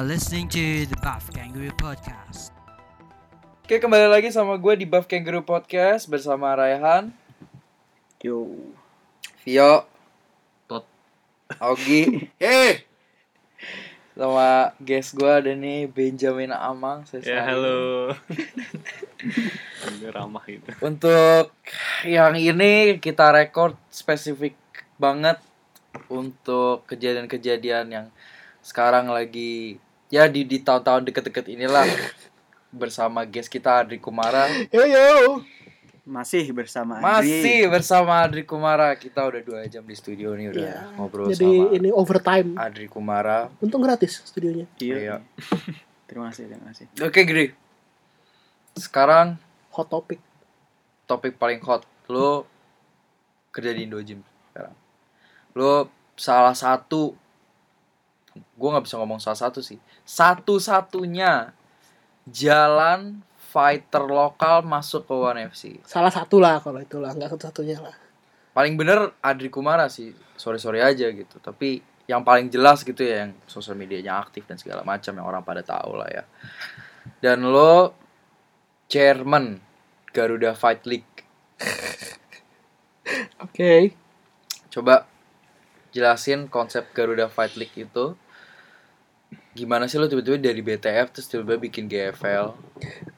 Are listening to the Buff Kangaroo Podcast. Oke kembali lagi sama gue di Buff Kangaroo Podcast bersama Raihan, Yo. Vio, Tot. Augie, Eh. sama guest gue ada nih Benjamin Amang. Saya Ya sayang. halo. Ramah gitu. Untuk yang ini kita record spesifik banget untuk kejadian-kejadian yang sekarang lagi ya di di tahun-tahun deket-deket inilah bersama guest kita Adri Kumara. Yo yo. Masih bersama Andri. Masih bersama Adri Kumara. Kita udah dua jam di studio nih udah Iya. ngobrol Jadi sama ini overtime. Adri Kumara. Untung gratis studionya. Iya. Iya. terima kasih, terima kasih. Oke, Gri. Sekarang Hot topic. topik paling hot. Lo kerja di Indojim sekarang. Lo salah satu gue nggak bisa ngomong salah satu sih. Satu-satunya jalan fighter lokal masuk ke One FC. Salah satu lah kalau itulah, nggak satu-satunya lah. Paling bener Adri Kumara sih. Sorry-sorry aja gitu. Tapi yang paling jelas gitu ya yang sosial medianya aktif dan segala macam yang orang pada tahu lah ya. Dan lo chairman Garuda Fight League. Oke. Coba jelasin konsep Garuda Fight League itu. Gimana sih lo tiba-tiba dari BTF terus tiba-tiba bikin GFL?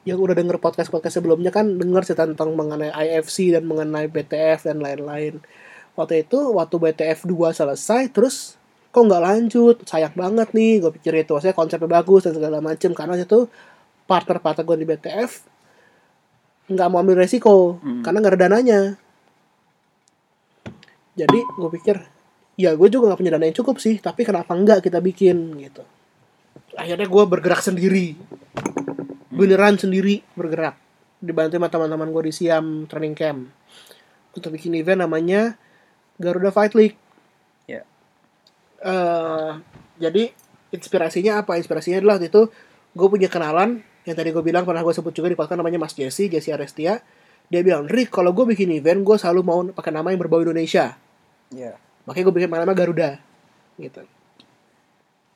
Yang udah denger podcast-podcast sebelumnya kan denger sih tentang mengenai IFC dan mengenai BTF dan lain-lain. Waktu itu waktu BTF 2 selesai terus kok nggak lanjut sayang banget nih gue pikir itu maksudnya konsepnya bagus dan segala macem karena itu partner-partner gue di BTF nggak mau ambil resiko Hmm. karena nggak ada dananya jadi gue pikir ya gue juga nggak punya dana yang cukup sih tapi kenapa enggak kita bikin gitu. Akhirnya gue bergerak sendiri. Beneran sendiri bergerak. Dibantu sama teman-teman gue di Siam Training Camp. Untuk bikin event namanya Garuda Fight League. Ya. Eh, jadi inspirasinya apa? Inspirasinya adalah waktu itu gue punya kenalan yang tadi gue bilang pernah gue sebut juga di podcast namanya Mas Jesse Jesse Arestia. Dia bilang Rick kalau gue bikin event gue selalu mau pakai nama yang berbau Indonesia. Iya. Makanya gue bikin nama Garuda gitu.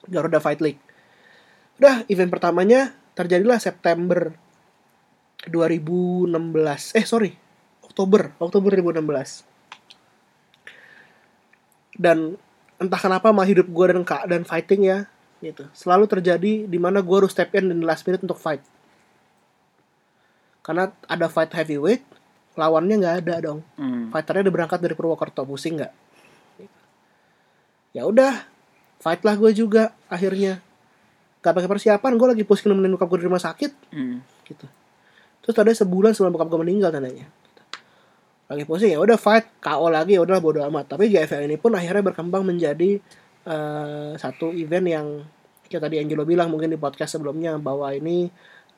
Garuda Fight League. Udah event pertamanya terjadilah September 2016 eh sorry Oktober Oktober 2016 dan entah kenapa mah hidup gue dan kak dan fighting ya gitu. Selalu terjadi di mana gue harus step in the last minute untuk fight. Karena ada fight heavyweight lawannya nggak ada dong. Hmm. fighternya udah berangkat dari Purwokerto pusing nggak ya udah fight lah gue juga akhirnya. Gak pakai persiapan gue lagi pusing nemenin bokap gue di rumah sakit. Hmm. gitu. Terus tadi sebulan sebelum bokap gue meninggal tandanya. Lagi pusing ya udah fight KO lagi ya udah bodo amat. Tapi GFL ini pun akhirnya berkembang menjadi eh, satu event yang kayak tadi Angelo bilang mungkin di podcast sebelumnya bahwa ini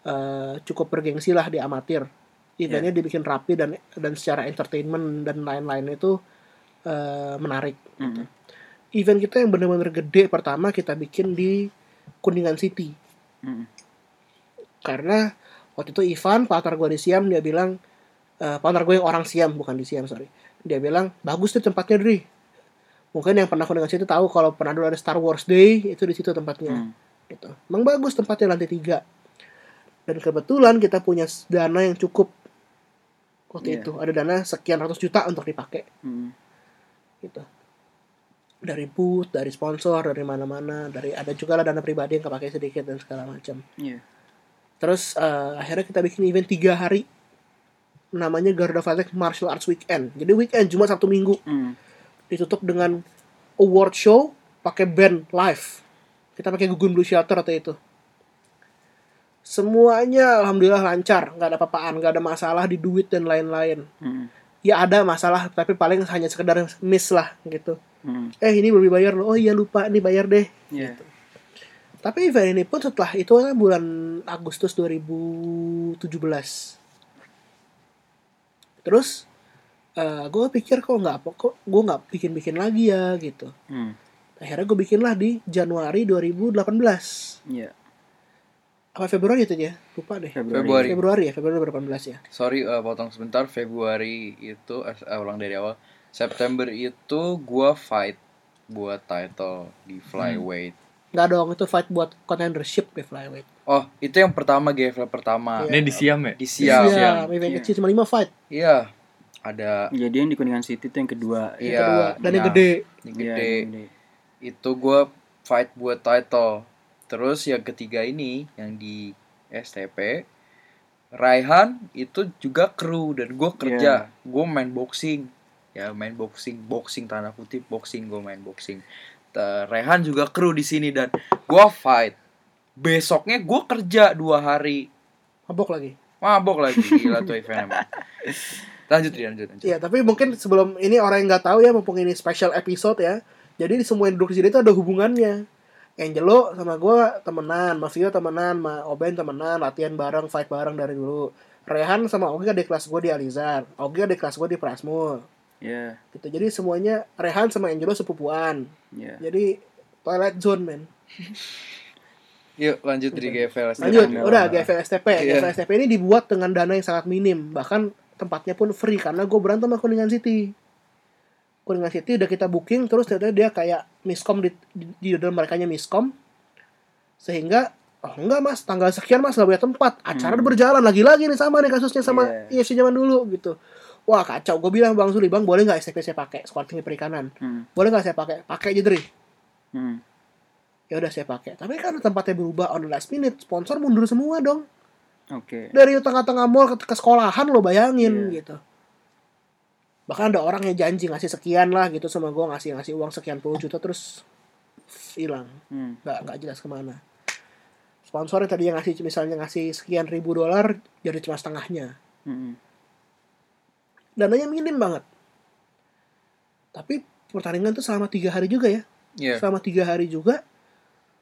eh, cukup bergengsi lah di amatir. Eventnya dibikin rapi dan dan secara entertainment dan lain-lain itu eh, menarik Hmm. Event kita yang benar-benar gede pertama kita bikin di Kuningan City. Hmm. karena waktu itu Ivan partner gue di Siam dia bilang eh partner gue yang orang Siam bukan di Siam sorry. Dia bilang bagus tuh tempatnya Dri. Mungkin yang pernah Kuningan City tahu kalau pernah dulu ada Star Wars Day itu di situ tempatnya. Hmm. gitu. Emang bagus tempatnya lantai tiga. Dan kebetulan kita punya dana yang cukup. Waktu Iya. itu ada dana sekian ratus juta untuk dipakai. Hmm. gitu dari booth dari sponsor dari mana-mana dari ada juga lah dana pribadi yang kepake sedikit dan segala macam. Iya. terus eh, akhirnya kita bikin event tiga hari namanya Garuda League Martial Arts Weekend. Jadi weekend cuma Sabtu Minggu. Hmm. ditutup dengan award show pakai band live. Kita pakai Gugun Blue Shelter atau itu. Semuanya alhamdulillah lancar. Nggak ada apa-apaan nggak ada masalah di duit dan lain-lain. Hmm. Ya ada masalah tapi paling hanya sekedar miss lah gitu Hmm. eh ini belum dibayar loh oh iya lupa nih bayar deh Iya. tapi event ini pun setelah itu kan bulan Agustus 2017 terus gue pikir kok nggak apa kok gue nggak bikin bikin lagi ya gitu Hmm. akhirnya gue bikin lah di Januari 2018 Iya. Apa Februari itu ya lupa deh Februari. Februari ya Februari 2018 ya Sorry eh, potong sebentar Februari itu eh, eh, ulang dari awal. September itu gua fight buat title di flyweight Nggak dong, itu fight buat contendership di flyweight. Oh, itu yang pertama GFL pertama. Iya. Ini di Siam ya? Di Siam. Iya, event Iya. kecil cuma 5 fight. Iya. Ada Jadi yang di Kuningan City itu yang kedua. Yang Iya, kedua. Dan yang nah. gede. yang Iya, gede. yang gede. Itu gue fight buat title. Terus yang ketiga ini yang di STP Raihan itu juga kru dan gue kerja. Gue main boxing. Ya main boxing, boxing tanda kutip boxing gue main boxing. Raihan juga kru di sini dan gue fight. Besoknya gue kerja dua hari. Mabok lagi. Mabok lagi gila tuh event emang. Lanjut, Ri, lanjut, lanjut. Iya, tapi mungkin sebelum ini orang yang nggak tahu ya, mumpung ini special episode ya. Jadi di semua yang duduk di sini itu ada hubungannya. Angelo sama gue temenan, Mafio temenan, sama Oben temenan, latihan bareng, fight bareng dari dulu. Rehan sama Ogi ada kelas gue di Alizar, Ogi ada kelas gue di Prasmul. Iya, Gitu. Jadi semuanya Rehan sama Angelo sepupuan. iya. Jadi Twilight Zone men. Yuk lanjut di GFL. Lanjut, Iya. udah GFL STP. Iya. GFL STP ini dibuat dengan dana yang sangat minim, bahkan tempatnya pun free karena gue berantem sama Kuningan City. Kuningan City udah kita booking terus ternyata dia kayak miskom di, di, di dalam mereka miskom sehingga oh enggak mas tanggal sekian mas nggak punya tempat acara Hmm. berjalan lagi-lagi nih sama nih kasusnya sama Iya. IFC zaman dulu gitu wah kacau gue bilang bang Suli bang boleh nggak STP saya pakai squad tinggi perikanan Hmm. boleh nggak saya pakai pakai aja Dri Hmm. ya udah saya pakai tapi kan tempatnya berubah on the last minute sponsor mundur semua dong Oke. dari tengah-tengah mall ke, ke sekolahan lo bayangin Iya. gitu bahkan ada orang yang janji ngasih sekian lah gitu sama gue ngasih ngasih uang sekian puluh juta terus hilang Hmm. nggak nggak jelas ke mana sponsor yang tadi yang ngasih misalnya ngasih sekian ribu dolar jadi cuma setengahnya Hmm. dananya minim banget tapi pertandingan tuh selama tiga hari juga ya Iya. selama tiga hari juga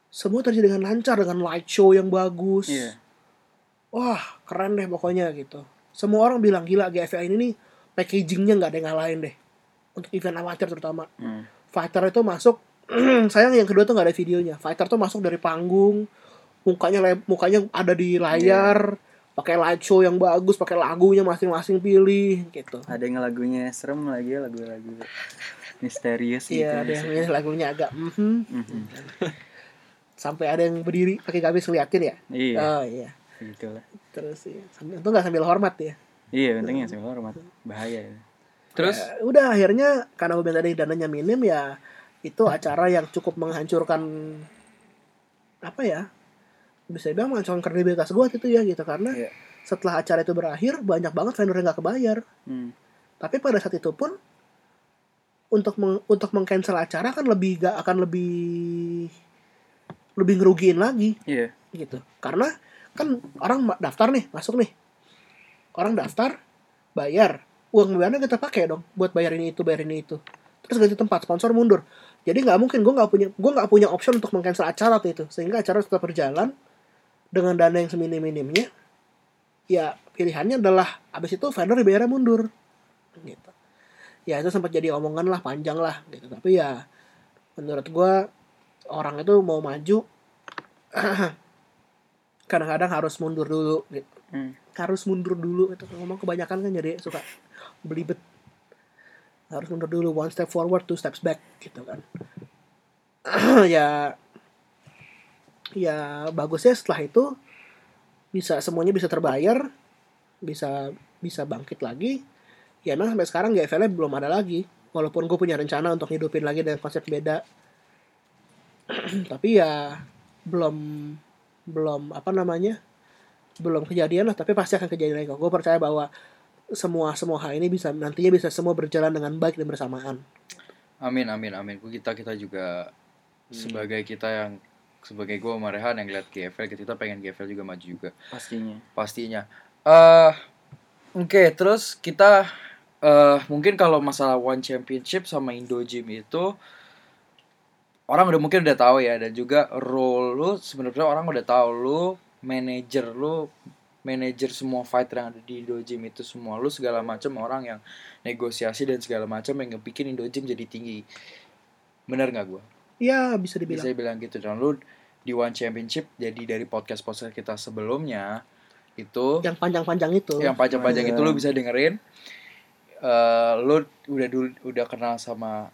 semua terjadi dengan lancar dengan light show yang bagus Iya. wah keren deh pokoknya gitu semua orang bilang gila GFL ini nih packagingnya nggak ada yang ngalahin deh. Untuk event amatir terutama. Hmm. fighter itu masuk sayang yang kedua tuh nggak ada videonya. Fighter tuh masuk dari panggung mukanya mukanya ada di layar pakai light show yang bagus pakai lagunya masing-masing pilih gitu. Ada yang lagunya serem lagi ya lagu-lagu misterius gitu. iya ada yang ini lagunya agak mhm Mhm. sampai ada yang berdiri pakai gamis ngeliatin ya? Iya, oh iya. Gitu lah. terus ya sambil itu nggak sambil hormat ya Iya, untungnya sambil hormat. Bahaya. ya. Terus Ya, udah akhirnya karena gue bilang tadi dananya minim ya itu acara yang cukup menghancurkan apa ya bisa dibilang menghancurkan kredibilitas gue gitu ya gitu karena Iya. setelah acara itu berakhir banyak banget vendor yang nggak kebayar Hmm. tapi pada saat itu pun untuk meng, untuk mengcancel acara kan lebih gak akan lebih lebih ngerugiin lagi Iya. gitu karena kan orang daftar nih masuk nih orang daftar bayar. Uang bayarnya kita pakai dong buat bayar ini itu bayar ini itu. Terus ganti tempat sponsor mundur. Jadi nggak mungkin gue nggak punya gue nggak punya option untuk mengcancel acara tuh itu. Sehingga acara tetap berjalan dengan dana yang seminim minimnya ya pilihannya adalah abis itu vendor dibayarnya mundur. Gitu. Ya itu sempat jadi omongan lah panjang lah gitu. Tapi ya menurut gue orang itu mau maju kadang-kadang harus mundur dulu gitu. Hmm. harus mundur dulu itu ngomong kebanyakan kan jadi suka belibet. Harus mundur dulu one step forward two steps back gitu kan. Ya ya bagusnya setelah itu bisa semuanya bisa terbayar bisa bisa bangkit lagi. Ya emang sampai sekarang GFL belum ada lagi. Walaupun gue punya rencana untuk hidupin lagi dengan konsep beda. Tapi ya belum belum apa namanya belum kejadian lah tapi pasti akan kejadian lagi kok gue percaya bahwa semua semua hal ini bisa nantinya bisa semua berjalan dengan baik dan bersamaan amin amin amin. Kita kita juga sebagai kita yang sebagai gue sama Rehan yang lihat GFL kita pengen GFL juga maju juga Pastinya. pastinya. eh Oke terus kita eh mungkin kalau masalah One Championship sama Indo Gym itu orang udah mungkin udah tahu ya dan juga role lu sebenarnya orang udah tahu lu manajer lu manajer semua fighter yang ada di Indo Gym itu semua. Lu segala macam orang yang negosiasi dan segala macam yang ngebikin Indo Gym jadi tinggi. Bener nggak gua? Ya bisa dibilang. Bisa bilang gitu. Dan lu di One Championship jadi dari podcast podcast kita sebelumnya itu yang panjang-panjang itu. Yang panjang-panjang Iya. itu lu bisa dengerin. Eh lu udah dulu udah kenal sama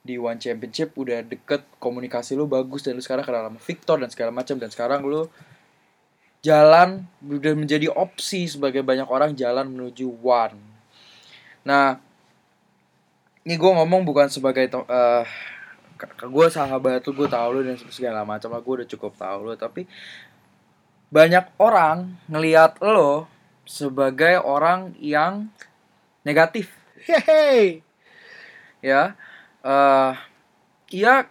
di One Championship udah deket komunikasi lu bagus dan lu sekarang kenal sama Victor dan segala macam dan sekarang lu jalan udah menjadi opsi sebagai banyak orang jalan menuju One. Nah, ini gue ngomong bukan sebagai to- eh gue sahabat lu, gue tahu lu dan segala macam lah, gue udah cukup tahu lu, tapi banyak orang ngelihat lo sebagai orang yang negatif Hehe. ya eh iya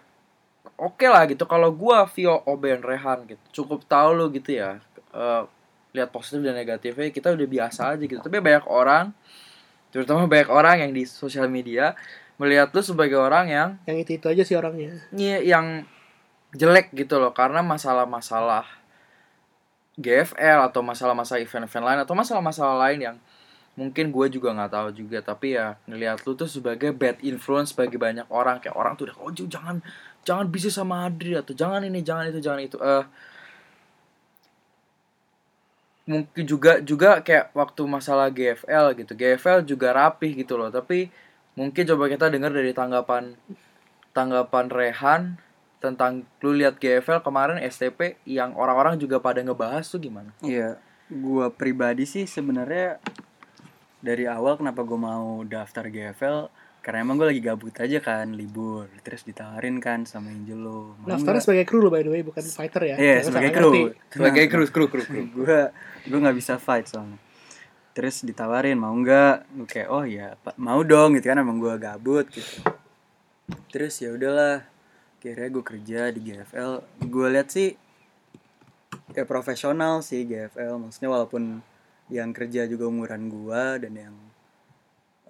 oke lah gitu. Kalau gua Vio Oben Rehan gitu cukup tahu lo gitu ya. Eh lihat positif dan negatifnya kita udah biasa aja gitu. Tapi banyak orang terutama banyak orang yang di sosial media melihat lu sebagai orang yang yang itu itu aja sih orangnya. Iya, yang jelek gitu loh. Karena masalah-masalah GFL atau masalah-masalah event-event lain atau masalah-masalah lain yang mungkin gue juga nggak tahu juga tapi ya ngelihat lu tuh sebagai bad influence bagi banyak orang. Kayak orang tuh udah oh jangan jangan bisnis sama Adri atau jangan ini jangan itu jangan itu. Eh mungkin juga juga kayak waktu masalah GFL gitu. GFL juga rapih gitu loh tapi mungkin coba kita dengar dari tanggapan tanggapan Rehan tentang lu lihat GFL kemarin STP yang orang-orang juga pada ngebahas tuh gimana? Iya, gua pribadi sih sebenarnya dari awal kenapa gua mau daftar GFL karena emang gue lagi gabut aja kan libur. Terus ditawarin kan sama Angelo Mau daftarnya nggak? sebagai kru lo by the way bukan fighter ya. Iya Jangan sebagai kru. Ngerti. Sebagai kru kru kru kru. gue gue nggak bisa fight soalnya. Terus ditawarin mau nggak? Gue kayak oh ya mau dong gitu kan emang gue gabut gitu. Terus ya udahlah akhirnya gue kerja di GFL gue lihat sih ya profesional sih GFL maksudnya walaupun yang kerja juga umuran gua dan yang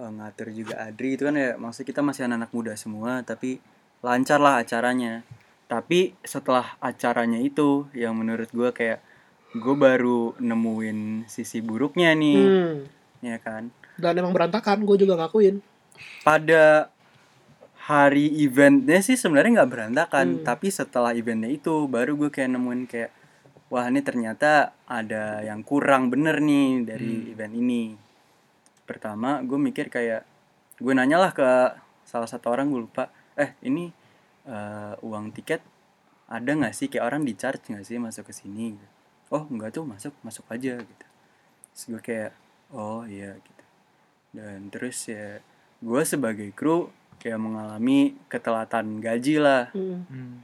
eh, ngatur juga Adri itu kan ya maksudnya kita masih anak-anak muda semua tapi lancar lah acaranya tapi setelah acaranya itu yang menurut gua kayak gue baru nemuin sisi buruknya nih hmm. ya kan dan emang berantakan gue juga ngakuin pada hari eventnya sih sebenarnya nggak berantakan Hmm. tapi setelah eventnya itu baru gue kayak nemuin kayak wah ini ternyata ada yang kurang bener nih dari Hmm. event ini. Pertama gue mikir kayak gue nanya lah ke salah satu orang gue lupa. Eh ini eh, uang tiket ada nggak sih? Kayak orang di charge nggak sih masuk ke sini? Oh nggak tuh masuk masuk aja gitu. Terus gue kayak oh iya gitu. Dan terus ya gue sebagai kru kayak mengalami ketelatan gaji lah. Hmm.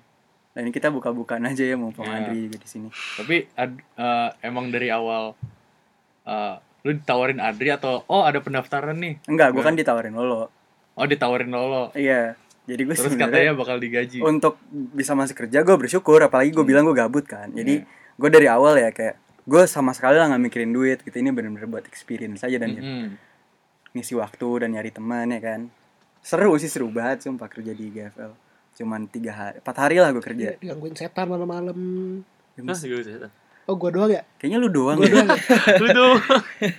Nah ini kita buka-bukaan aja ya mumpung Iya. Andri juga di sini Tapi ad- eh, emang dari awal eh, lu ditawarin Adri atau oh ada pendaftaran nih? enggak gue kan ditawarin lolo Oh ditawarin Lolo. iya jadi gue Terus katanya bakal digaji. untuk bisa masuk kerja gue bersyukur apalagi gue bilang gue gabut kan jadi gue dari awal ya kayak gue sama sekali lah nggak mikirin duit gitu ini bener-bener buat experience aja dan ya, Mm-mm. ngisi waktu dan nyari teman ya kan seru sih seru banget sumpah kerja di GFL cuman tiga hari empat hari lah gue kerja. Iya, digangguin setan malam-malam. Ya. oh gue doang ya? Kayaknya lu doang gue ya. doang ya? Lu tuh.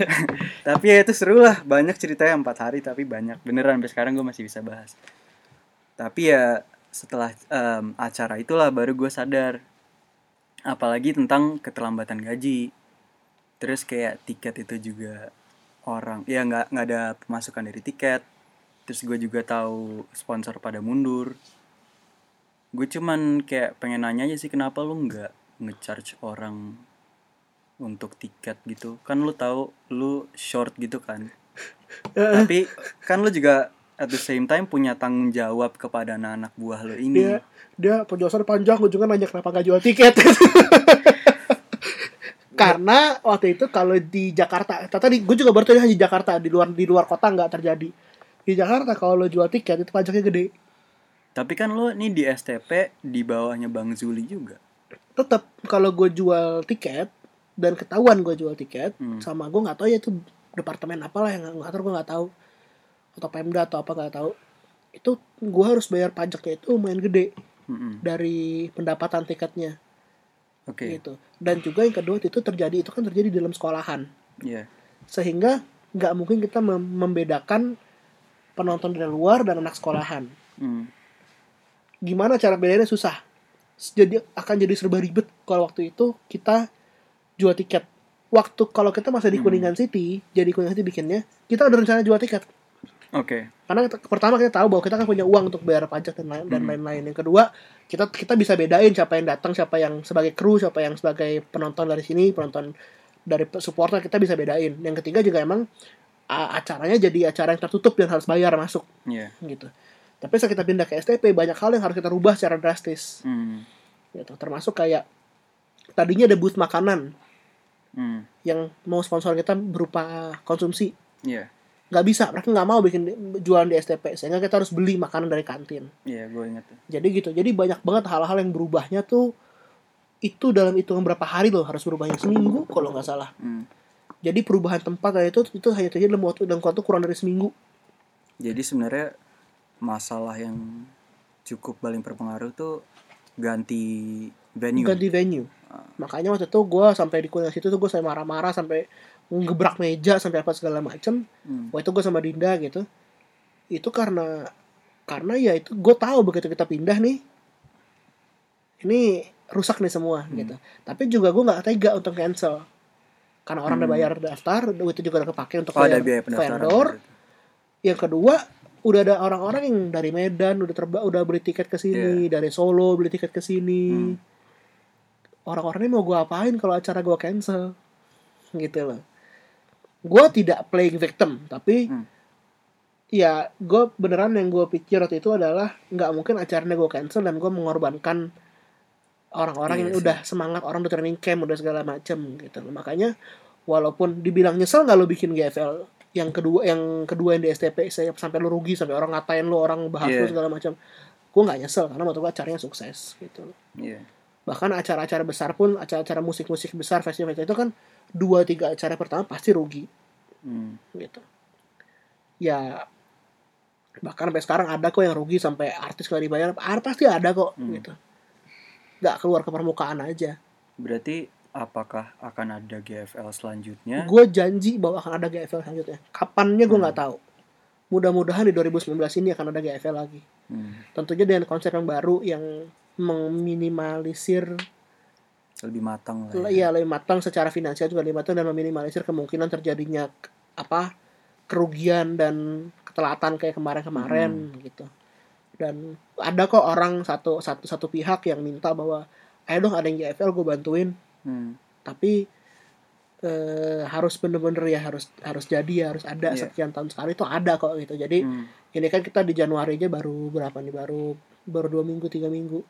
tapi ya itu seru lah. Banyak ceritanya empat hari tapi banyak. Beneran sampai sekarang gue masih bisa bahas. Tapi ya setelah em, acara itulah baru gue sadar. Apalagi tentang keterlambatan gaji. Terus kayak tiket itu juga orang ya nggak nggak ada pemasukan dari tiket. Terus gue juga tahu sponsor pada mundur gue cuman kayak pengen nanya aja sih kenapa lu nggak ngecharge orang untuk tiket gitu? Kan lu tahu lu short gitu kan? Tapi kan lu juga at the same time punya tanggung jawab kepada anak-anak buah lu ini. Dia dia penjelasan panjang ujungnya nanya kenapa gak jual tiket. Karena waktu itu kalau di Jakarta tadi gue juga baru tahu hanya di Jakarta di luar di luar kota nggak terjadi. Di Jakarta kalau lo jual tiket itu pajaknya gede tapi kan lu nih di STP di bawahnya Bang Zuli juga tetap kalau gue jual tiket dan ketahuan gue jual tiket Hmm. sama gue nggak tahu ya itu departemen apalah yang ngatur gue nggak tahu atau Pemda atau apa nggak tahu itu gue harus bayar pajaknya itu lumayan gede Mm-mm. dari pendapatan tiketnya oke gitu dan juga yang kedua itu terjadi itu kan terjadi di dalam sekolahan Iya. sehingga nggak mungkin kita mem- membedakan penonton dari luar dan anak sekolahan Mm. Gimana cara bedanya susah jadi akan jadi serba ribet kalau waktu itu kita jual tiket waktu kalau kita masih di Hmm. kuningan city jadi kuningan city bikinnya kita udah rencana jual tiket Oke. karena kita, pertama kita tahu bahwa kita kan punya uang untuk bayar pajak dan lain dan Hmm. lain-lain yang kedua kita kita bisa bedain siapa yang datang siapa yang sebagai kru siapa yang sebagai penonton dari sini penonton dari supporter kita bisa bedain yang ketiga juga emang acaranya jadi acara yang tertutup dan harus bayar masuk Iya. gitu tapi saat kita pindah ke STP banyak hal yang harus kita rubah secara drastis Hmm. gitu termasuk kayak tadinya ada booth makanan Hmm. yang mau sponsor kita berupa konsumsi Iya. nggak bisa mereka nggak mau bikin jualan di STP sehingga kita harus beli makanan dari kantin Iya, gue inget. jadi gitu jadi banyak banget hal-hal yang berubahnya tuh itu dalam hitungan berapa hari loh harus berubahnya seminggu kalau nggak salah Hmm. jadi perubahan tempat itu itu hanya terjadi dalam waktu dalam waktu kurang dari seminggu Jadi sebenarnya masalah yang cukup paling berpengaruh tuh ganti venue. ganti venue. Makanya waktu itu gue sampai di kuliah situ tuh gue sampai marah-marah sampai ngebrak meja sampai apa segala macem. Hmm. waktu itu gue sama Dinda gitu. Itu karena karena ya itu gue tahu begitu kita pindah nih. Ini rusak nih semua Hmm. gitu. Tapi juga gue nggak tega untuk cancel. Karena orang udah Hmm. bayar daftar itu juga udah kepake untuk Oh, ada bayar vendor. yang kedua udah ada orang-orang yang dari Medan udah terba udah beli tiket ke sini dari Solo beli tiket ke sini. Hmm. orang-orang ini mau gue apain kalau acara gue cancel gitu loh gue tidak playing victim tapi Hmm. ya gue beneran yang gue pikir waktu itu adalah nggak mungkin acaranya gue cancel dan gue mengorbankan orang-orang Iya yang sih. udah semangat orang udah training camp udah segala macem gitu loh makanya walaupun dibilang nyesel nggak lo bikin GFL yang kedua yang kedua yang di STP saya sampai lo rugi sampai orang ngatain lo orang bahas lo Iya. segala macam gue nggak nyesel karena menurut gue acaranya sukses gitu loh Iya. bahkan acara-acara besar pun acara-acara musik-musik besar festival itu kan dua tiga acara pertama pasti rugi Hmm. gitu ya bahkan sampai sekarang ada kok yang rugi sampai artis nggak dibayar ah, pasti ada kok Hmm. gitu nggak keluar ke permukaan aja Berarti apakah akan ada GFL selanjutnya? gue janji bahwa akan ada GFL selanjutnya kapannya gue Hmm. nggak tahu mudah-mudahan di 2019 ini akan ada GFL lagi Hmm. tentunya dengan konsep yang baru yang meminimalisir Lebih matang lah. ya. Iya lebih matang secara finansial juga lebih matang dan meminimalisir kemungkinan terjadinya apa kerugian dan ketelatan kayak kemarin-kemarin gitu. Dan ada kok orang satu satu satu pihak yang minta bahwa ayo dong ada yang JFL gue bantuin Hmm. tapi eh, harus bener-bener ya harus harus jadi ya harus ada Iya. sekian tahun sekali itu ada kok gitu. Jadi Hmm. ini kan kita di Januari aja baru berapa nih baru baru dua minggu tiga minggu.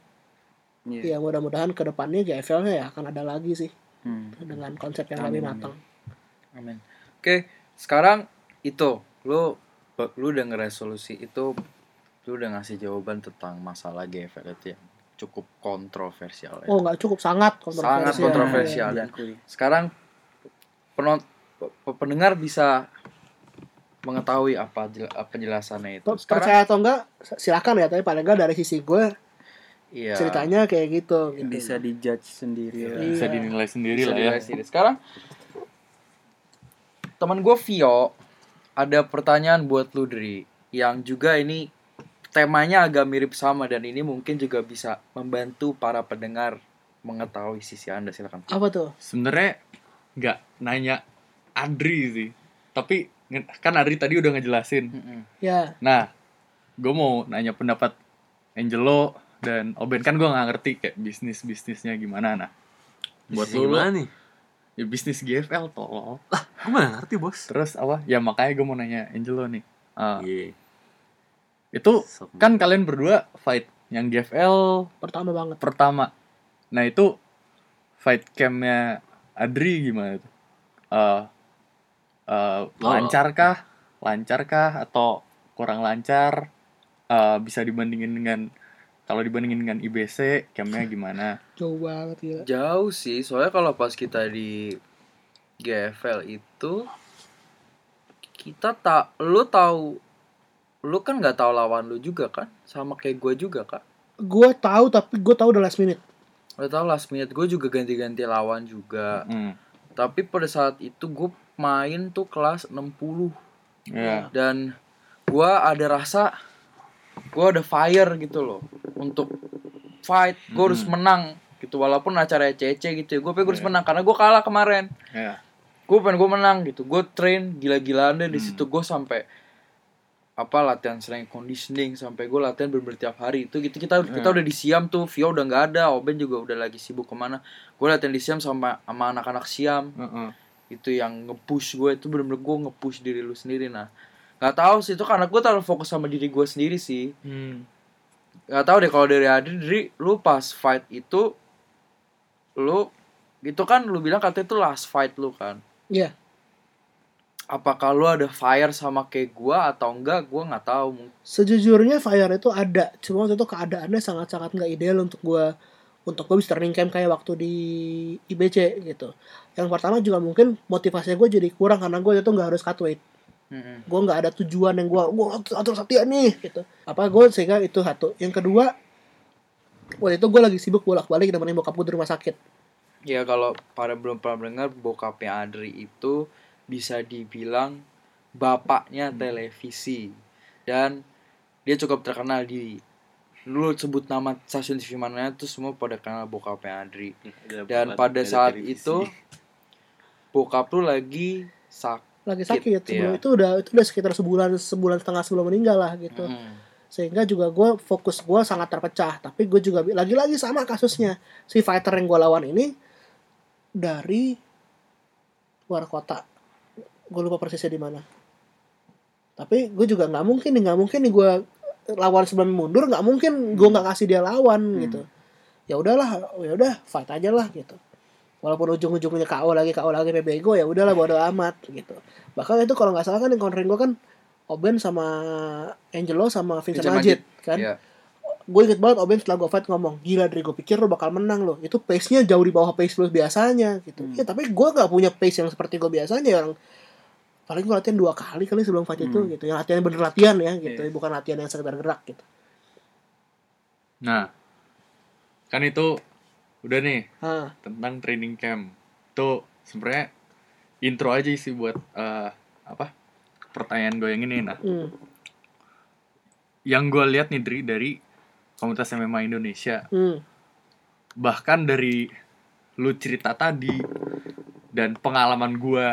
Iya. Ya mudah-mudahan ke depannya JFL-nya ya akan ada lagi sih Hmm. dengan konsep yang Amin, lebih matang. Amin. Oke, sekarang itu lu lu udah ngeresolusi itu lu udah ngasih jawaban tentang masalah GFL itu yang cukup kontroversial ya. Oh nggak cukup sangat kontroversial. Sangat kontroversial. Iya. dan Diakui. sekarang penon, pe- pendengar bisa mengetahui apa jel- apa penjelasannya itu. Sekarang Percaya atau enggak silakan ya tapi paling enggak dari sisi gue iya. ceritanya kayak gitu. gitu. Bisa dijudge sendiri. Iya. bisa dinilai sendiri Bisa lah ya sendiri. Sekarang teman gue Vio ada pertanyaan buat lu Dri yang juga ini temanya agak mirip sama dan ini mungkin juga bisa membantu para pendengar mengetahui sisi anda silakan. Apa tuh? sebenarnya nggak nanya Adri sih tapi kan Adri tadi udah ngejelasin Mm-mm. Ya, nah gue mau nanya pendapat Angelo dan Oben kan gue nggak ngerti kayak bisnis bisnisnya gimana nah buat Bisnisnya lu nih? ya bisnis GFL tolong Gue mana ngerti bos. terus apa ya makanya gue mau nanya Angelo nih Ah, Iya. Itu kan kalian berdua fight yang GFL pertama banget. pertama. Nah itu fight campnya Adri gimana tuh? Eh eh, Oh. lancarkah? Lancarkah atau kurang lancar? Eh, bisa dibandingin dengan kalau dibandingin dengan IBC campnya gimana? Jauh banget gila. Jauh sih, soalnya kalau pas kita di GFL itu kita tak lu tahu lu kan nggak tahu lawan lu juga kan sama kayak gue juga kak Gue tahu tapi gue tahu udah last minute. Lo tau last minute gue juga ganti-ganti lawan juga Hmm. Tapi pada saat itu gue main tuh kelas 60 Ya. Dan gue ada rasa Gue ada fire gitu loh Untuk fight Gue harus Mm-mm. menang gitu Walaupun acaranya cece gitu ya Gue pengen gue harus Iya. menang Karena gue kalah kemarin Ya. Gue pengen gue menang gitu Gue train gila-gilaan deh di Hmm. situ Gue sampai apa latihan strength conditioning sampai gue latihan bener tiap hari itu gitu kita kita Hmm. udah di Siam tuh Vio udah nggak ada Oben juga udah lagi sibuk ke mana gue latihan di Siam sama sama anak-anak Siam Heeh. itu yang nge-push gue itu bener-bener gue nge-push diri lu sendiri nah nggak tahu sih itu karena gue terlalu fokus sama diri gue sendiri sih Hmm. nggak tahu deh kalau dari Adri Dri, lu pas fight itu lu itu kan lu bilang katanya itu last fight lu kan Iya. Apakah lu ada fire sama kayak gua atau enggak gua nggak tahu Sejujurnya fire itu ada, cuma waktu itu keadaannya sangat-sangat nggak ideal untuk gua untuk gue bisa training camp kayak waktu di IBC gitu. Yang pertama juga mungkin motivasinya gue jadi kurang karena gue itu nggak harus cut weight. Mm-mm. Gue nggak ada tujuan yang gue gue atur latihan nih gitu. Apa gue sehingga itu satu. Yang kedua waktu itu gue lagi sibuk bolak-balik nemenin bokap gue di rumah sakit. ya kalau pada belum pernah dengar bokapnya Adri itu bisa dibilang bapaknya televisi dan dia cukup terkenal di lu sebut nama stasiun TV mana tuh semua pada kenal bokapnya Adri dan pada saat itu bokap lu lagi sak Lagi sakit. Sakit, Sebelum iya. itu udah itu udah sekitar sebulan sebulan setengah sebelum meninggal lah gitu. Mm. sehingga juga gue fokus gue sangat terpecah tapi gue juga lagi-lagi sama kasusnya si fighter yang gue lawan ini dari luar kota gue lupa persisnya di mana. Tapi gue juga nggak mungkin nih nggak mungkin nih gue lawan sebelum mundur nggak mungkin gue nggak kasih dia lawan gitu. Ya udahlah ya udah fight aja lah gitu. Walaupun ujung-ujungnya KO lagi KO lagi PB gue ya udahlah bodo amat gitu. Bahkan itu kalau nggak salah kan yang countering gue kan Oben sama Angelo sama Vincent, Vincent Majid, Majid, kan? Iya. gue inget banget Oben setelah gue fight ngomong gila dari gue pikir lo bakal menang lo itu pace nya jauh di bawah pace lo biasanya gitu. Hmm. ya tapi gue nggak punya pace yang seperti gue biasanya yang paling gue latihan dua kali kali sebelum fight itu Hmm. gitu yang latihan bener latihan ya gitu Iya. bukan latihan yang sekedar gerak gitu Nah, kan itu udah nih ah tentang training camp. Itu sebenarnya intro aja sih buat eh, apa? Pertanyaan gue yang ini nah. hmm, Yang gue lihat nih Dri dari komunitas MMA Indonesia, hmm, bahkan dari lu cerita tadi dan pengalaman gue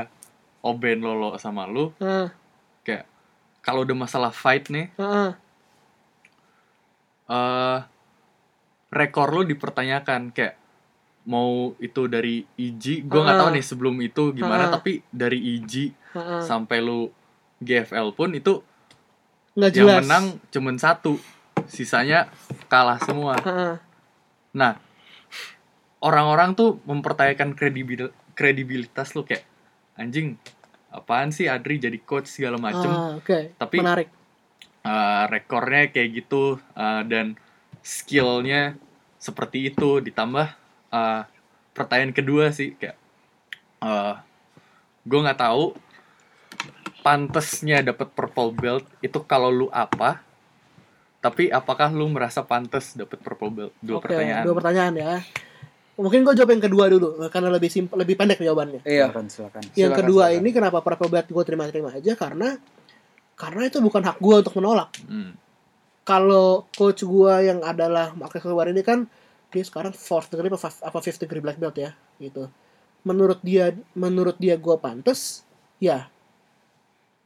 Oben Lolo sama lu ah, kayak kalau udah masalah fight nih ah. eh rekor lu dipertanyakan kayak mau itu dari IJ gue nggak Ah. tahu nih sebelum itu gimana Ah. tapi dari IJ ah. sampai lu GFL pun itu nggak yang jelas menang cuman satu sisanya kalah semua ah. nah orang-orang tuh mempertanyakan kredibil kredibilitas lu kayak anjing apaan sih Adri jadi coach segala macem. Ah, oke. Tapi menarik. uh, rekornya kayak gitu uh, dan skillnya seperti itu. Ditambah uh, pertanyaan kedua sih kayak uh, gue nggak tahu pantesnya dapat purple belt itu kalau lu apa tapi apakah lu merasa pantas dapat purple belt? Dua Oke, pertanyaan. dua pertanyaan ya mungkin gue jawab yang kedua dulu karena lebih simpel lebih pendek jawabannya. Iya. Silakan, silakan. yang Silakan, kedua silakan. ini kenapa purple belt gue terima-terima aja? Karena karena itu bukan hak gue untuk menolak. Hmm, kalau coach gua yang adalah Marcus keluar ini kan dia sekarang fourth degree apa apa fifth degree black belt ya gitu. Menurut dia menurut dia gua pantas ya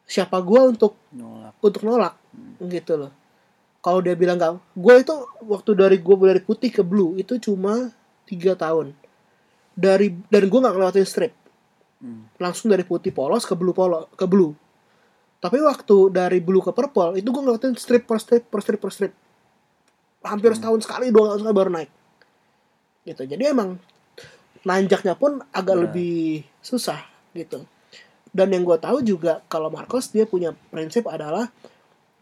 siapa gua untuk Nolak. untuk nolak gitu loh. Kalau dia bilang nggak gue itu waktu dari gue dari putih ke blue itu cuma tiga tahun. Dari dan gue nggak ngelewatin strip. Hmm. langsung dari putih polos ke blue polo ke blue. Tapi waktu dari blue ke purple itu gue ngelewatin strip per strip per strip per strip. Hampir setahun sekali dua tahun sekali baru naik. Gitu. Jadi emang nanjaknya pun agak Benar. lebih susah gitu. Dan yang gue tahu juga kalau Marcos dia punya prinsip adalah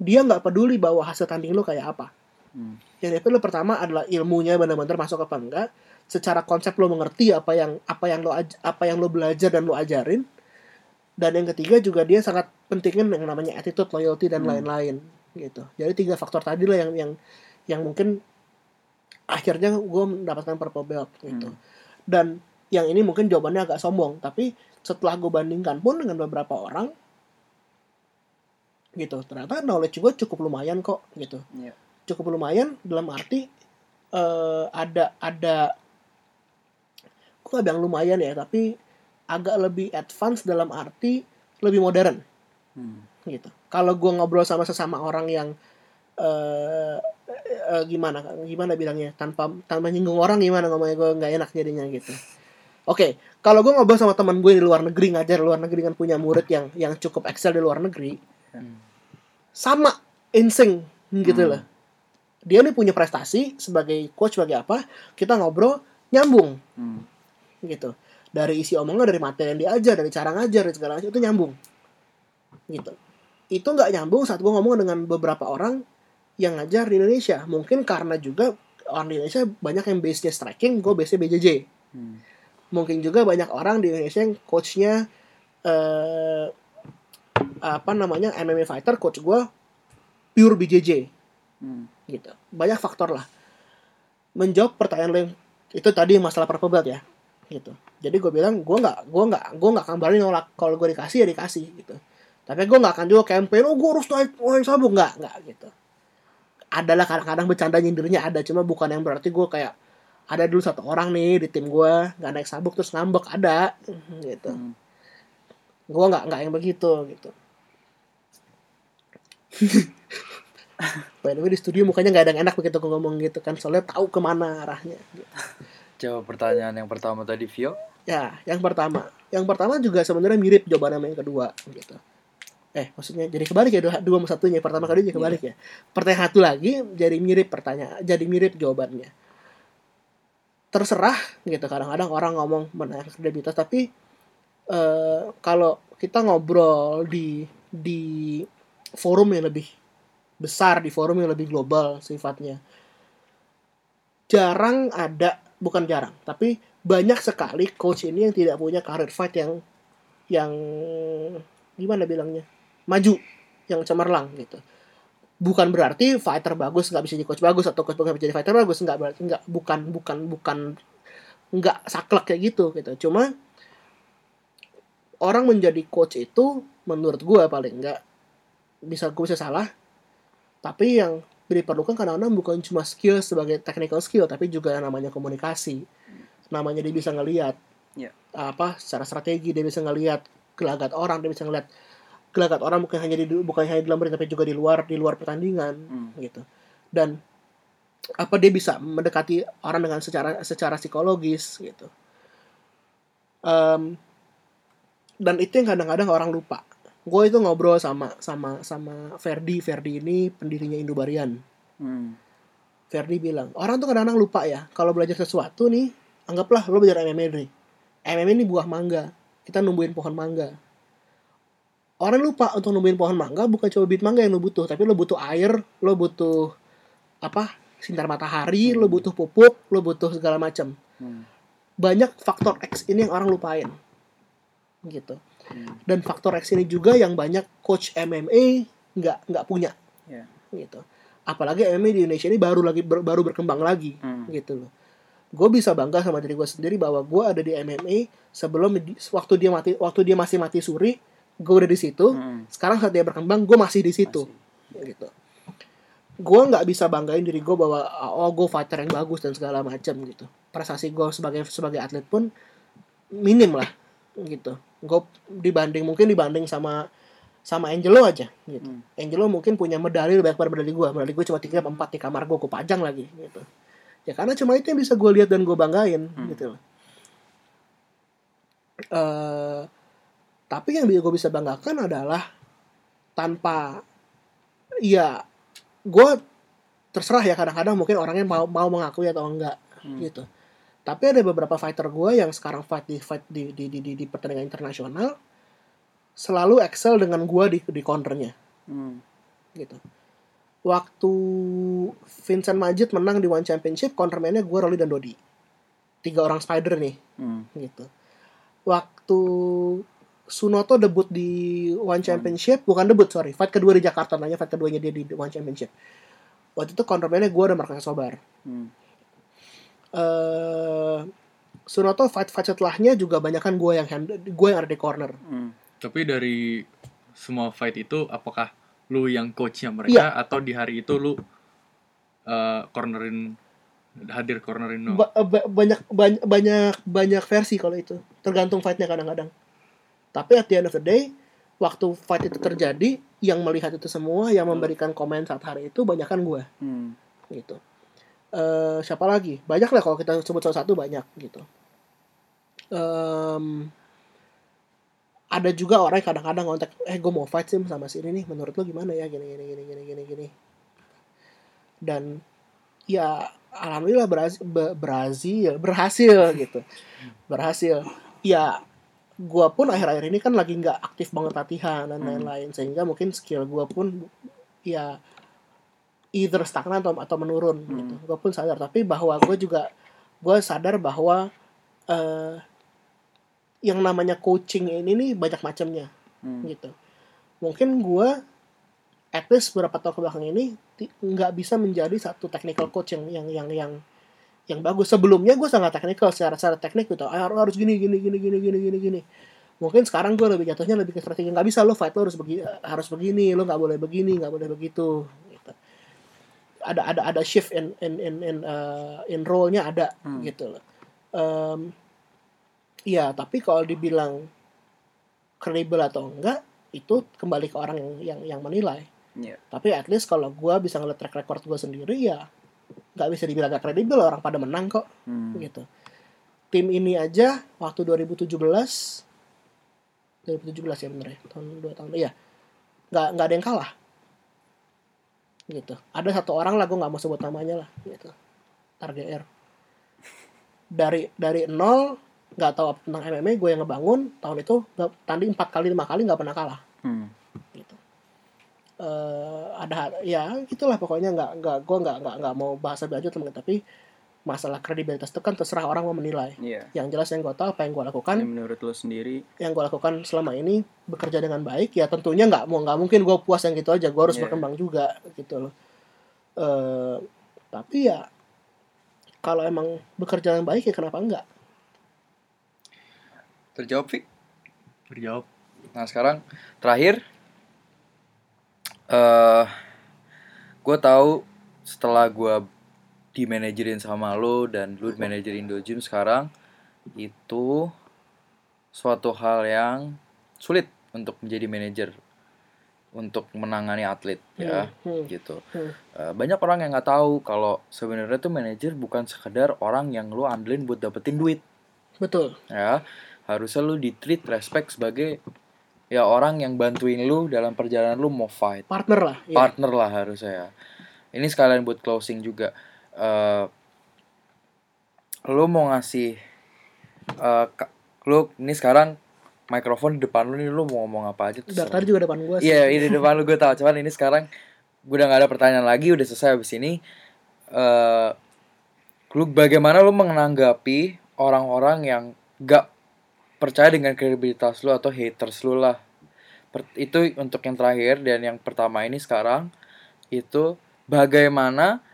dia nggak peduli bahwa hasil tanding lu kayak apa. Hmm. yang dia pilih pertama adalah ilmunya benar-benar masuk apa enggak secara konsep lo mengerti apa yang apa yang lo apa yang lo belajar dan lo ajarin dan yang ketiga juga dia sangat pentingin yang namanya attitude loyalty dan Hmm. lain-lain gitu jadi tiga faktor tadi lah yang yang yang mungkin akhirnya gue mendapatkan purple belt gitu Hmm. dan yang ini mungkin jawabannya agak sombong tapi setelah gue bandingkan pun dengan beberapa orang gitu ternyata knowledge gue cukup lumayan kok gitu Iya. cukup lumayan dalam arti eh, ada ada gue gak bilang lumayan ya tapi agak lebih advance dalam arti lebih modern. Hmm. gitu. Kalau gue ngobrol sama sesama orang yang eh eh, gimana gimana bilangnya? Tanpa tanpa nyinggung orang gimana ngomongnya? Gue nggak enak jadinya gitu. Oke kalau gue ngobrol sama teman gue di luar negeri ngajar di luar negeri kan punya murid yang yang cukup excel di luar negeri sama insting gitu Hmm. loh. Dia nih punya prestasi sebagai coach sebagai apa? Kita ngobrol nyambung. Hmm. Gitu. Dari isi omongan dari materi yang diajar dari cara ngajar dari segala macam itu nyambung. Gitu. Itu nggak nyambung saat gue ngomong dengan beberapa orang yang ngajar di Indonesia. Mungkin karena juga orang di Indonesia banyak yang base nya striking gue base nya BJJ Hmm. mungkin juga banyak orang di Indonesia yang coachnya eh apa namanya MMA fighter coach gue pure BJJ Hmm. gitu. Banyak faktor lah. Menjawab pertanyaan lo yang itu tadi masalah purple belt ya gitu. Jadi gue bilang gue nggak gue nggak gue nggak akan berani nolak. Kalau gue dikasih ya dikasih gitu. Tapi gue nggak akan juga campaign oh gue harus naik naik sabuk. Nggak nggak gitu. Adalah kadang-kadang bercanda nyindirnya ada cuma bukan yang berarti gue kayak ada dulu satu orang nih di tim gue nggak naik sabuk terus ngambek. Ada gitu. Hmm. gue nggak nggak yang begitu gitu. By the way di studio mukanya nggak ada yang enak begitu gue ngomong gitu kan soalnya tahu ke mana arahnya. gitu. Jawab pertanyaan yang pertama tadi Vio. Ya, yang pertama, yang pertama juga sebenarnya mirip jawaban sama yang kedua gitu. Eh, maksudnya jadi kebalik ya dua, dua sama satunya. Pertama kali jadi kebalik ya. Pertanyaan satu lagi jadi mirip pertanyaan, jadi mirip jawabannya. Terserah gitu kadang-kadang orang ngomong menanyakan kredibilitas tapi eh kalau kita ngobrol di di forum yang lebih besar di forum yang lebih global sifatnya jarang ada bukan jarang tapi banyak sekali coach ini yang tidak punya career fight yang yang gimana bilangnya maju yang cemerlang gitu. Bukan berarti fighter bagus nggak bisa jadi coach bagus atau coach bagus bisa jadi fighter bagus nggak berarti nggak bukan bukan bukan nggak saklek kayak gitu gitu. Cuma orang menjadi coach itu menurut gua paling nggak bisa gue bisa salah tapi yang diperlukan kadang-kadang bukan cuma skill sebagai technical skill tapi juga yang namanya komunikasi namanya dia bisa ngelihat Ya. apa secara strategi dia bisa ngelihat gelagat orang dia bisa ngelihat gelagat orang bukan hanya di bukan hanya di dalam ring tapi juga di luar di luar pertandingan Hmm. gitu dan apa dia bisa mendekati orang dengan secara secara psikologis gitu Em, dan itu yang kadang-kadang orang lupa gue itu ngobrol sama sama sama Ferdi. Ferdi ini pendirinya Indobarian. Hmm. Ferdi bilang orang tuh kadang-kadang lupa ya kalau belajar sesuatu nih anggaplah lo belajar MMA nih. MMA ini buah mangga. Kita numbuhin pohon mangga. Orang lupa untuk numbuhin pohon mangga bukan cuma bibit mangga yang lo butuh tapi lo butuh air lo butuh apa sinar matahari lo butuh pupuk lo butuh segala macam Hmm. banyak faktor X ini yang orang lupain. Gitu Hmm. dan faktor X ini juga yang banyak coach MMA nggak nggak punya. Ya. gitu. Apalagi MMA di Indonesia ini baru lagi ber- baru berkembang lagi. Hmm. gitu loh. Gue bisa bangga sama diri gue sendiri bahwa gue ada di MMA sebelum di- waktu dia mati waktu dia masih mati suri gue udah di situ. Hmm. sekarang saat dia berkembang gue masih di situ. Gitu. Gue nggak bisa banggain diri gue bahwa oh gue fighter yang bagus dan segala macam gitu. Prestasi gue sebagai sebagai atlet pun minim lah gitu gue dibanding mungkin dibanding sama sama Angelo aja gitu Hmm. Angelo mungkin punya medali lebih banyak pada medali gue medali gue cuma tiga empat di kamar gue gue pajang lagi gitu ya karena cuma itu yang bisa gue lihat dan gue banggain Hmm. gitu loh Eh, tapi yang gue bisa banggakan adalah tanpa ya gue terserah ya kadang-kadang mungkin orangnya mau mau mengakui atau enggak Hmm. gitu tapi ada beberapa fighter gue yang sekarang fight di fight di di di, di, di pertandingan internasional selalu excel dengan gue di di counternya. Hmm. gitu. Waktu Vincent Majid menang di One Championship countermannya gue Rolly dan Dodi. Tiga orang spider nih. Hmm. gitu. Waktu Sunoto debut di One Championship bukan debut sorry fight kedua di Jakarta nanya fight keduanya dia di One Championship. Waktu itu countermannya gue ada Marcus Sobar. Hmm. Eh Sunoto fight fight setelahnya juga banyak kan gue yang hand, gue yang ada di corner Hmm. Tapi dari semua fight itu apakah lu yang coachnya mereka Iya. atau di hari itu lu uh, cornerin hadir cornerin no? Ba- ba- banyak banyak banyak banyak versi kalau itu tergantung fightnya kadang-kadang tapi at the end of the day waktu fight itu terjadi yang melihat itu semua yang memberikan komen saat hari itu banyak kan gue Hmm. gitu eh siapa lagi? Banyak lah kalau kita sebut salah satu banyak gitu. Em, ada juga orang yang kadang-kadang ngontek eh gue mau fight sih sama si ini nih menurut lo gimana ya? Gini gini gini gini gini gini. Dan ya alhamdulillah berhasil berhasil berhasil gitu. Berhasil. Ya gua pun akhir-akhir ini kan lagi nggak aktif banget latihan dan Hmm. lain-lain sehingga mungkin skill gua pun ya either stagnan atau atau menurun Hmm. gitu gue pun sadar tapi bahwa gue juga gue sadar bahwa eh yang namanya coaching ini nih banyak macamnya Hmm. gitu mungkin gue at least beberapa tahun ke belakang ini nggak bisa menjadi satu technical coach yang yang yang yang yang bagus sebelumnya gue sangat technical secara secara teknik gitu "Ah, harus gini gini gini gini gini gini gini mungkin sekarang gue lebih jatuhnya lebih ke strategi nggak bisa lo fight lo harus begini harus begini lo nggak boleh begini nggak boleh begitu gitu. Ada ada ada shift in in in in, uh, in role-nya ada Hmm. gitu loh Em, ya tapi kalau dibilang kredibel atau enggak itu kembali ke orang yang yang, yang menilai Iya. tapi at least kalau gue bisa ngeliat track record gue sendiri ya nggak bisa dibilang gak kredibel orang pada menang kok Hmm. gitu tim ini aja waktu 2017 2017 ya bener ya tahun dua tahun iya nggak nggak ada yang kalah gitu. Ada satu orang lah gue nggak mau sebut namanya lah gitu. Target R dari dari nol nggak tahu apa tentang MMA gue yang ngebangun tahun itu nggak tanding empat kali lima kali nggak pernah kalah. Hmm. gitu. Eh ada ya gitulah pokoknya nggak nggak gue nggak nggak nggak mau bahas lebih lanjut teman tapi masalah kredibilitas itu kan terserah orang mau menilai Iya. yang jelas yang gue tahu apa yang gue lakukan Ini menurut lo sendiri yang gue lakukan selama ini bekerja dengan baik ya tentunya nggak mau nggak mungkin gue puas yang gitu aja gue harus Iya. berkembang juga gitu loh eh tapi ya kalau emang bekerja dengan baik ya kenapa enggak Terjawab, Vi? Berjawab. Nah sekarang terakhir, eh gue tahu setelah gue dimanajerin sama lo dan lu manajerin Dojim sekarang itu suatu hal yang sulit untuk menjadi manajer untuk menangani atlet ya Hmm, hmm. gitu Hmm. Eh, banyak orang yang nggak tahu kalau sebenarnya tuh manajer bukan sekedar orang yang lu andelin buat dapetin duit betul ya harusnya lu di treat respect sebagai ya orang yang bantuin lu dalam perjalanan lu mau fight partner lah ya. partner lah harusnya ya ini sekalian buat closing juga eh lu mau ngasih eh ka- lu ini sekarang mikrofon di depan lu nih lu mau ngomong apa aja tuh Dari tadi juga depan gue Iya, ini di depan lu gue tahu. Cuman ini sekarang gue udah gak ada pertanyaan lagi, udah selesai habis ini. Eh lu bagaimana lu menanggapi orang-orang yang gak percaya dengan kredibilitas lu atau haters lu lah. Per- itu untuk yang terakhir dan yang pertama ini sekarang itu bagaimana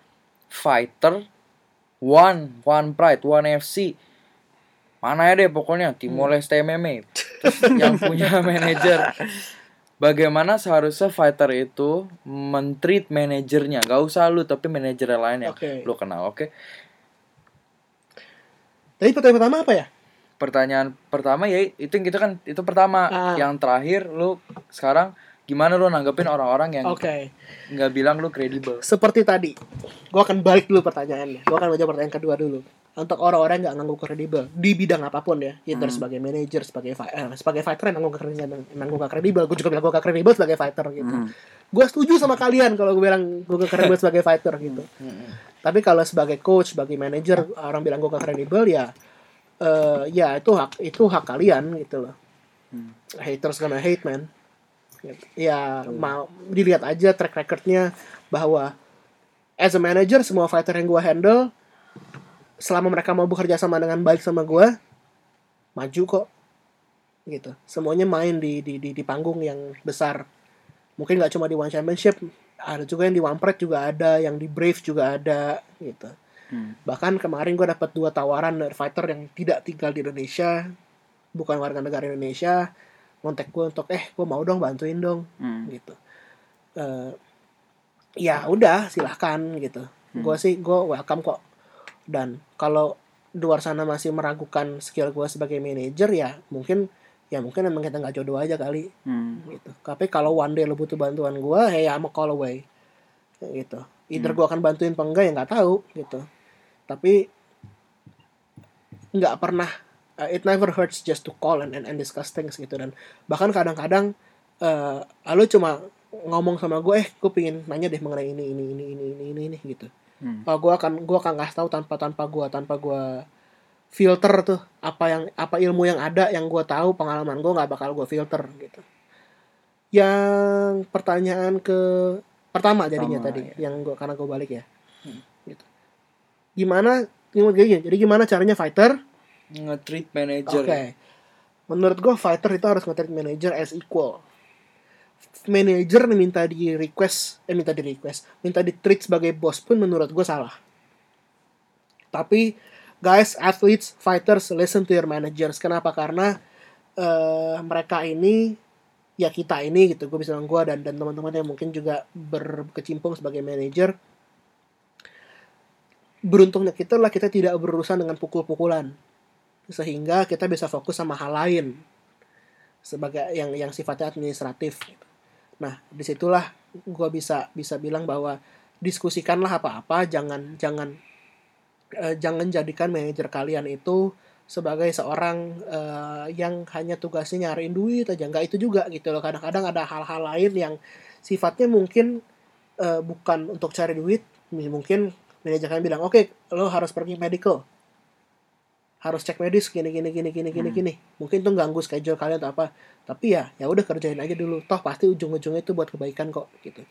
fighter one one pride one FC mana ya deh pokoknya Timor Leste MMA Terus yang punya manajer. Bagaimana seharusnya fighter itu mentreat manajernya? Gak usah lu tapi manajer yang lain yang Oke. lu kenal oke? Tadi pertanyaan pertama apa ya? pertanyaan pertama ya itu yang gitu kan itu pertama. Ah. yang terakhir lu sekarang gimana lu nanggepin orang-orang yang Oke. nggak bilang lu kredibel Seperti tadi, gue akan balik dulu pertanyaannya. Gue akan baca pertanyaan kedua dulu. Untuk orang-orang yang nggak ngangguk kredibel di bidang apa pun ya, either Hmm. sebagai manager, sebagai eh, sebagai fighter yang ngangguk kredibel, ngangguk nggak kredibel. Gue juga bilang gue gak kredibel sebagai fighter gitu. Hmm. Gue setuju sama kalian kalau gue bilang gue gak kredibel sebagai fighter gitu. Tapi kalau sebagai coach, sebagai manager, orang bilang gue gak kredibel ya, eh, ya itu hak itu hak kalian gitu loh. Hmm. Haters gonna hate man. Gitu. Ya mau dilihat aja track recordnya bahwa as a manager semua fighter yang gue handle selama mereka mau bekerja sama dengan baik sama gue maju kok. Gitu. Semuanya main di di di, di panggung yang besar. Mungkin nggak cuma di one championship ada juga yang di one pride juga ada yang di brave juga ada gitu. Hmm. bahkan kemarin gue dapat dua tawaran dari fighter yang tidak tinggal di Indonesia bukan warga negara Indonesia kontak gue untuk eh gue mau dong bantuin dong. Hmm. gitu. Eh, ya udah silahkan gitu. Hmm. gue sih gue welcome kok. Dan kalau di luar sana masih meragukan skill gue sebagai manajer ya mungkin ya mungkin emang kita nggak jodoh aja kali. Hmm. gitu. Tapi kalau one day lo butuh bantuan gua hey I'm a call away. Gitu. Either Hmm. gua akan bantuin apa enggak ya nggak tahu gitu. Tapi nggak pernah uh, it never hurts just to call and, and, and discuss things gitu dan bahkan kadang-kadang eh lo cuma ngomong sama gue eh gue pingin nanya deh mengenai ini ini ini ini ini ini, ini gitu Hmm. oh, gue akan gue akan ngasih tahu tanpa tanpa gue tanpa gue filter tuh apa yang apa ilmu yang ada yang gue tahu pengalaman gue nggak bakal gue filter gitu yang pertanyaan ke pertama jadinya Pertama, tadi ya. yang gue karena gue balik ya Hmm. gitu gimana gimana jadi gimana caranya fighter Nge-treat manager. oke. menurut gue fighter itu harus nge-treat manager as equal. Manager minta di request eh minta di request minta di treat sebagai bos pun menurut gue salah. Tapi guys athletes fighters listen to your managers. Kenapa? Karena eh, mereka ini ya kita ini gitu gue bisa bilang gue dan dan teman-teman yang mungkin juga berkecimpung sebagai manager. Beruntungnya kita lah kita tidak berurusan dengan pukul-pukulan sehingga kita bisa fokus sama hal lain sebagai yang yang sifatnya administratif. Nah di situlah gue bisa bisa bilang bahwa diskusikanlah apa-apa, jangan jangan eh, jangan jadikan manajer kalian itu sebagai seorang eh, yang hanya tugasnya nyariin duit aja. Nggak itu juga gitu loh. Kadang-kadang ada hal-hal lain yang sifatnya mungkin eh, bukan untuk cari duit. Mungkin manajer kalian bilang oke lo harus pergi medical harus cek medis gini gini gini gini gini Hmm. gini. Mungkin tuh ganggu schedule kalian atau apa. Tapi ya ya udah kerjain aja dulu. Toh pasti ujung-ujungnya itu buat kebaikan kok gitu.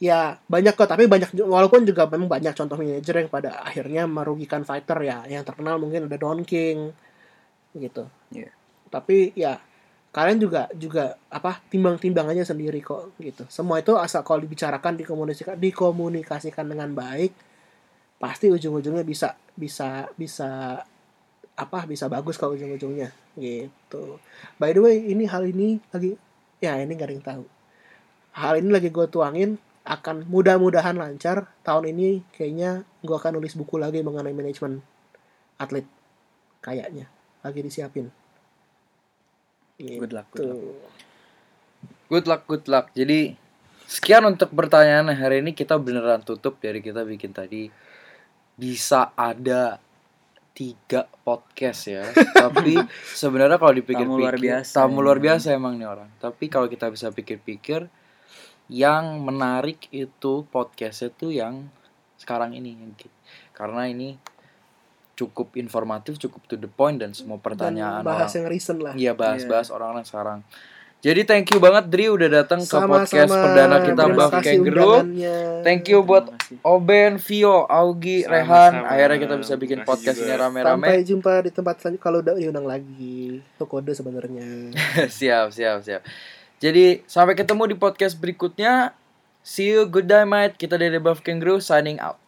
Ya banyak kok tapi banyak walaupun juga memang banyak contoh manajer yang pada akhirnya merugikan fighter ya. Yang terkenal mungkin ada Don King gitu. Iya. tapi ya kalian juga juga apa timbang-timbangannya sendiri kok gitu. Semua itu asal kalau dibicarakan dikomunikasikan dikomunikasikan dengan baik pasti ujung-ujungnya bisa bisa bisa apa bisa bagus kalau ujung-ujungnya gitu by the way ini hal ini lagi ya ini gak ada yang tahu hal ini lagi gue tuangin akan mudah-mudahan lancar tahun ini kayaknya gue akan nulis buku lagi mengenai manajemen atlet kayaknya lagi disiapin Good luck, good luck. Tuh. Good luck, good luck. Jadi sekian untuk pertanyaan hari ini kita beneran tutup dari kita bikin tadi. Bisa ada tiga podcast ya. Tapi sebenarnya kalau dipikir-pikir Tamu luar biasa tamu emang. luar biasa emang nih orang. Tapi kalau kita bisa pikir-pikir yang menarik itu podcastnya tuh yang sekarang ini karena ini cukup informatif, cukup to the point dan semua pertanyaan Dan bahas orang yang recent lah Iya bahas-bahas orang-orang sekarang. Jadi thank you banget Dri udah datang ke podcast perdana kita kasih Kangaroo. Thank you buat. Oben, Vio, Augi, Sama-sama. Rehan. Akhirnya kita bisa bikin podcast ini rame-rame. Sampai jumpa di tempat selanjutnya kalau udah diundang lagi. Itu kode sebenarnya. siap, siap, siap. Jadi sampai ketemu di podcast berikutnya. See you, good day mate. Kita dari Buff Kangaroo signing out.